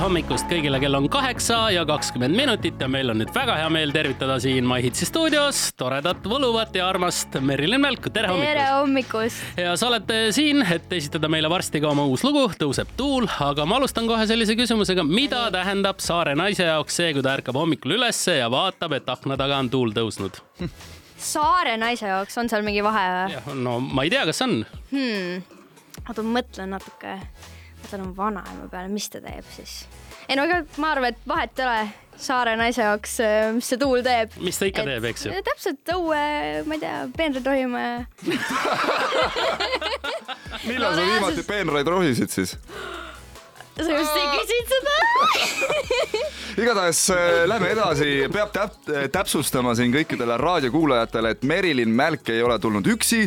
hommikust kõigile, kell on kaheksa ja kakskümmend minutit ja meil on nüüd väga hea meel tervitada siin My Hitsi stuudios toredat, võluvat ja armast Merilin Mälku, tere hommikust! tere hommikust! ja sa oled siin, et esitada meile varsti ka oma uus lugu Tõuseb tuul, aga ma alustan kohe sellise küsimusega, mida tähendab saare naise jaoks see, kui ta ärkab hommikul ülesse ja vaatab, et akna taga on tuul tõusnud? saare naise jaoks on seal mingi vahe või? no ma ei tea, kas on hmm.. oota, ma mõtlen natuke tal on vanaema peal, mis ta teeb siis? Ei no ega ma arvan, et vahet ei ole saare naise jaoks, äh, mis see tuul teeb. mis ta ikka et, teeb, eks ju? täpselt õue, ma ei tea, peenraid rohima ja millal sa viimati peenraid rohisid siis? sa just ei küsinud seda igatahes äh, lähme edasi, peab täp täpsustama siin kõikidele raadiokuulajatele, et Merilin Mälk ei ole tulnud üksi.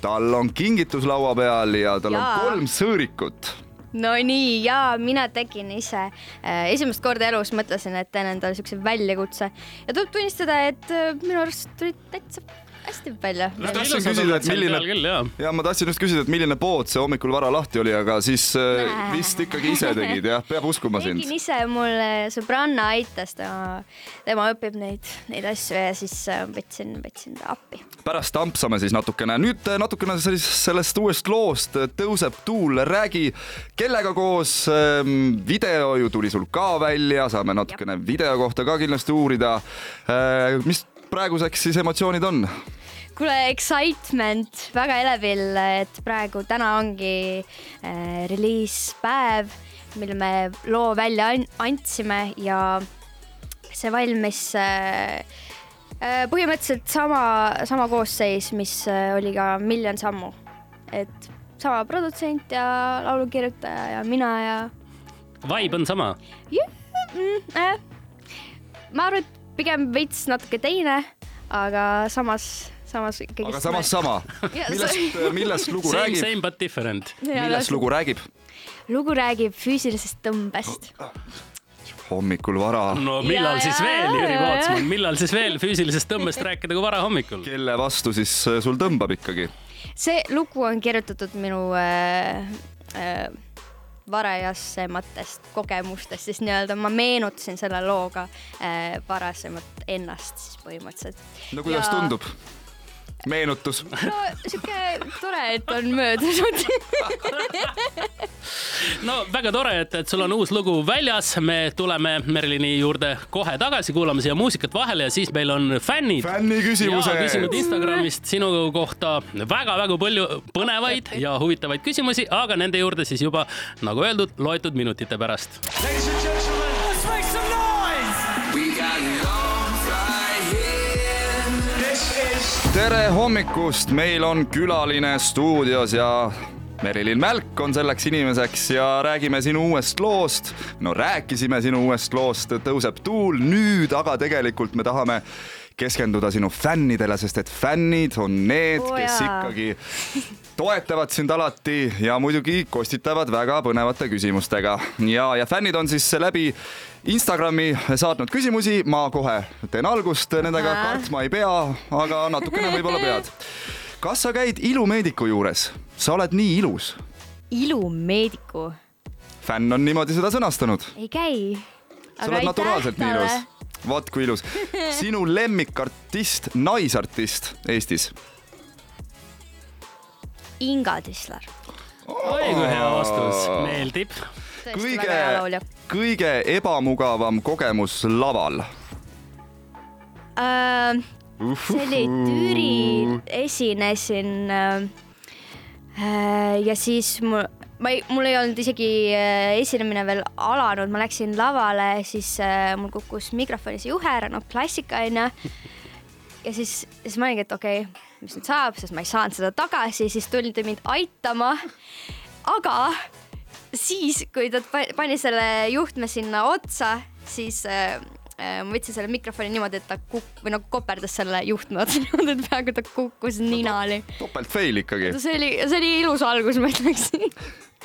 tal on kingitus laua peal ja tal ja. on kolm sõõrikut Nonii ja mina tegin ise äh, esimest korda elus mõtlesin, et teen endale siukse väljakutse. Ja tuleb tunnistada, et äh, minu arust tulid täitsa hästi välja. ma tahtsin küsida, et milline, ja ma tahtsin just küsida, et milline pood see hommikul vara lahti oli, aga siis äh, Nää. vist ikkagi ise tegid jah, peab uskuma sind. tegin ise, mul sõbranna aitas, tema, tema õpib neid, neid asju ja siis äh, võtsin, võtsin ta appi. pärast ampsame siis natukene, nüüd äh, natukene siis sellest uuest loost Tõuseb tuul, räägi, kellega koos, ähm, video ju tuli sul ka välja, saame natukene ja. video kohta ka kindlasti uurida. mis praeguseks siis emotsioonid on? Kuule, excitement, väga elevil, et praegu täna ongi äh, reliispäev, mil me loo välja andsime ja see valmis äh, äh, põhimõtteliselt sama, sama koosseis, mis äh, oli ka Miljon sammu. et sama produtsent ja laulukirjutaja ja mina ja. Vibe on sama? jah mm,, äh, ma arvan, et pigem veits natuke teine, aga samas, samas ikkagi. aga samas sama. millest, millest lugu same, räägib? Same but different. millest lugu räägib? lugu räägib füüsilisest tõmbest hommikul vara. no millal ja, siis veel, Jüri Pootsman, millal siis veel füüsilisest tõmbest rääkida kui varahommikul? kelle vastu siis äh, sul tõmbab ikkagi? see lugu on kirjutatud minu äh, äh, varajasematest kogemustest, siis nii-öelda ma meenutasin selle looga äh, varasemat ennast siis põhimõtteliselt. no kuidas ja... tundub? Meenutus. no sihuke tore, et on möödunud no väga tore, et, et sul on uus lugu väljas, me tuleme Merlini juurde kohe tagasi, kuulame siia muusikat vahele ja siis meil on fännid. fänniküsimused. küsinud Instagramist sinu kohta väga-väga palju põnevaid ja huvitavaid küsimusi, aga nende juurde siis juba nagu öeldud, loetud minutite pärast. Tere hommikust, meil on külaline stuudios ja Merilin Mälk on selleks inimeseks ja räägime sinu uuest loost. no rääkisime sinu uuest loost Tõuseb tuul, nüüd aga tegelikult me tahame keskenduda sinu fännidele, sest et fännid on need oh,, kes ikkagi toetavad sind alati ja muidugi kostitavad väga põnevate küsimustega ja, ja fännid on siis läbi Instagrami saatnud küsimusi, ma kohe teen algust nendega, kartma ei pea, aga natukene võib-olla pead. kas sa käid ilumeediku juures, sa oled nii ilus? ilumeediku? fänn on niimoodi seda sõnastanud. ei käi. sa oled naturaalselt nii ilus. Vot kui ilus. sinu lemmikartist, naisartist Eestis Inga Tislar. oi kui hea vastus, meeldib. kõige, kõige ebamugavam kogemus laval uh,? see oli Türil, esinesin uh, ja siis mul ma ei, mul ei olnud isegi esinemine veel alanud, ma läksin lavale, siis äh, mul kukkus mikrofonis juhe ära, noh klassika onju. ja siis, siis ma olingi, et okei okay,, mis nüüd saab, sest ma ei saanud seda tagasi, siis tuldi mind aitama. aga siis, kui ta pani selle juhtme sinna otsa, siis äh, äh ma võtsin selle mikrofoni niimoodi, et ta kuk- või nagu koperdas selle juhtme otsa niimoodi, et peaaegu ta kukkus ninali. topelt fail ikkagi. see oli, see oli ilus algus, ma ütleksin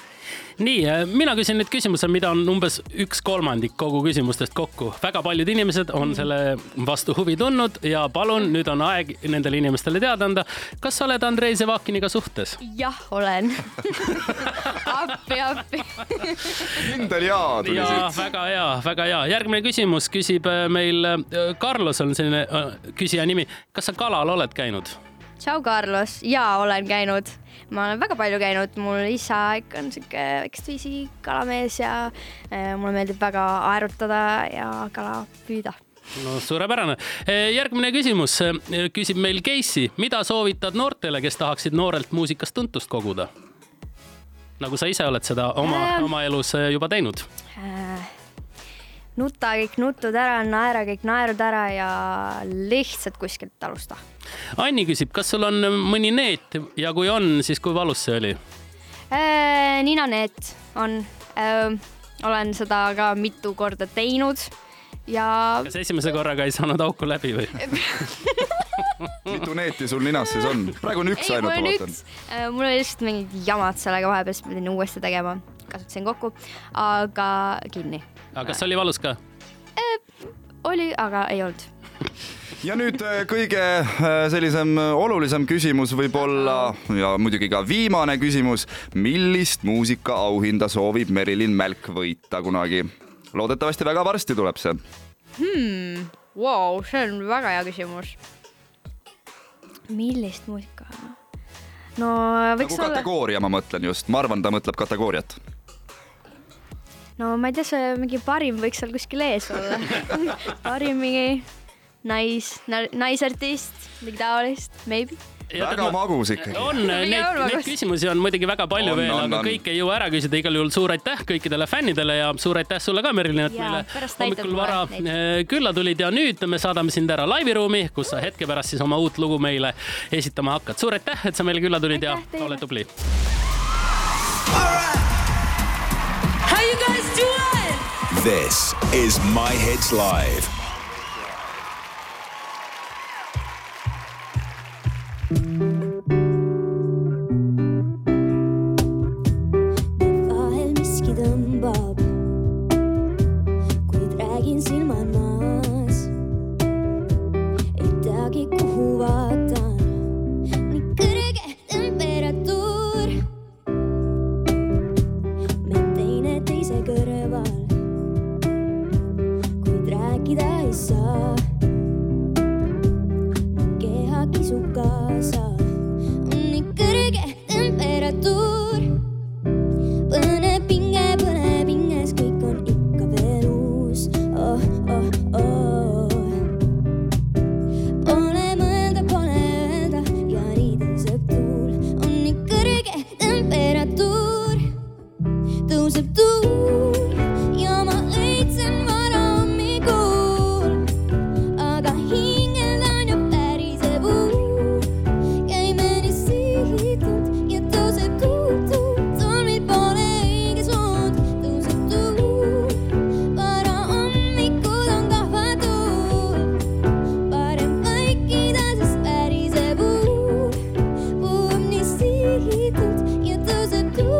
nii, äh, mina küsin nüüd küsimuse, mida on umbes üks kolmandik kogu küsimustest kokku. väga paljud inimesed on selle vastu huvi tundnud ja palun, nüüd on aeg nendele inimestele teada anda. kas sa oled Andrei Zevakiniga suhtes? jah, olen appi, appi kindel jaa tuli ja siit. väga hea, väga hea. järgmine küsimus küsib äh, meil, Carlos on selline küsija nimi. kas sa kalal oled käinud? Tšau, Carlos, jaa, olen käinud, ma olen väga palju käinud, mul isa ikka on sihuke väikest viisi kalamees ja äh, mulle meeldib väga aerutada ja kala püüda. no suurepärane. järgmine küsimus küsib meil Casey, mida soovitad noortele, kes tahaksid noorelt muusikast tuntust koguda? nagu sa ise oled seda oma Ähm. oma elus juba teinud. Nuta kõik nutud ära, naera kõik naerud ära ja lihtsalt kuskilt alusta. Anni küsib, kas sul on mõni neet ja kui on, siis kui valus see oli? Äh, ninaneet on, olen seda ka mitu korda teinud ja kas esimese korraga ei saanud auku läbi või? mitu neeti sul ninas siis on? praegu on üks ei, mul ainult, on ma üks vaatan., mul oli lihtsalt mingid jamad sellega vahepeal, siis pidin uuesti tegema, kasutasin kokku, aga kinni aga kas oli valus ka? oli, aga ei olnud. ja nüüd äh, kõige äh, sellisem olulisem küsimus võib-olla ja muidugi ka viimane küsimus. millist muusikaauhinda soovib Merilin Mälk võita kunagi? loodetavasti väga varsti tuleb see. Hmm, wow, see on väga hea küsimus. millist muusika? no võiks nagu olla, kategooria, ma mõtlen just, ma arvan, ta mõtleb kategooriat. No ma ei tea, see mingi parim võiks seal kuskil ees olla parim mingi nais, naisartist, midagi taolist, maybe. väga magus ikkagi. on, neid, on neid küsimusi on muidugi väga palju On, veel, aga on. kõike ei jõua ära küsida. igal juhul suur aitäh kõikidele fännidele ja suur aitäh sulle ka, Merilin, et meile hommikul vara neid. eh, külla tulid ja nüüd me saadame sind ära laiviruumi, kus sa hetke pärast siis oma uut lugu meile esitama hakkad. suur aitäh, et sa meile külla tulid Aitäh ja teile. ole tubli. This is My Hits Live. vahel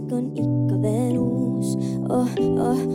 kõik on ikka veel uus oh, oh, oh.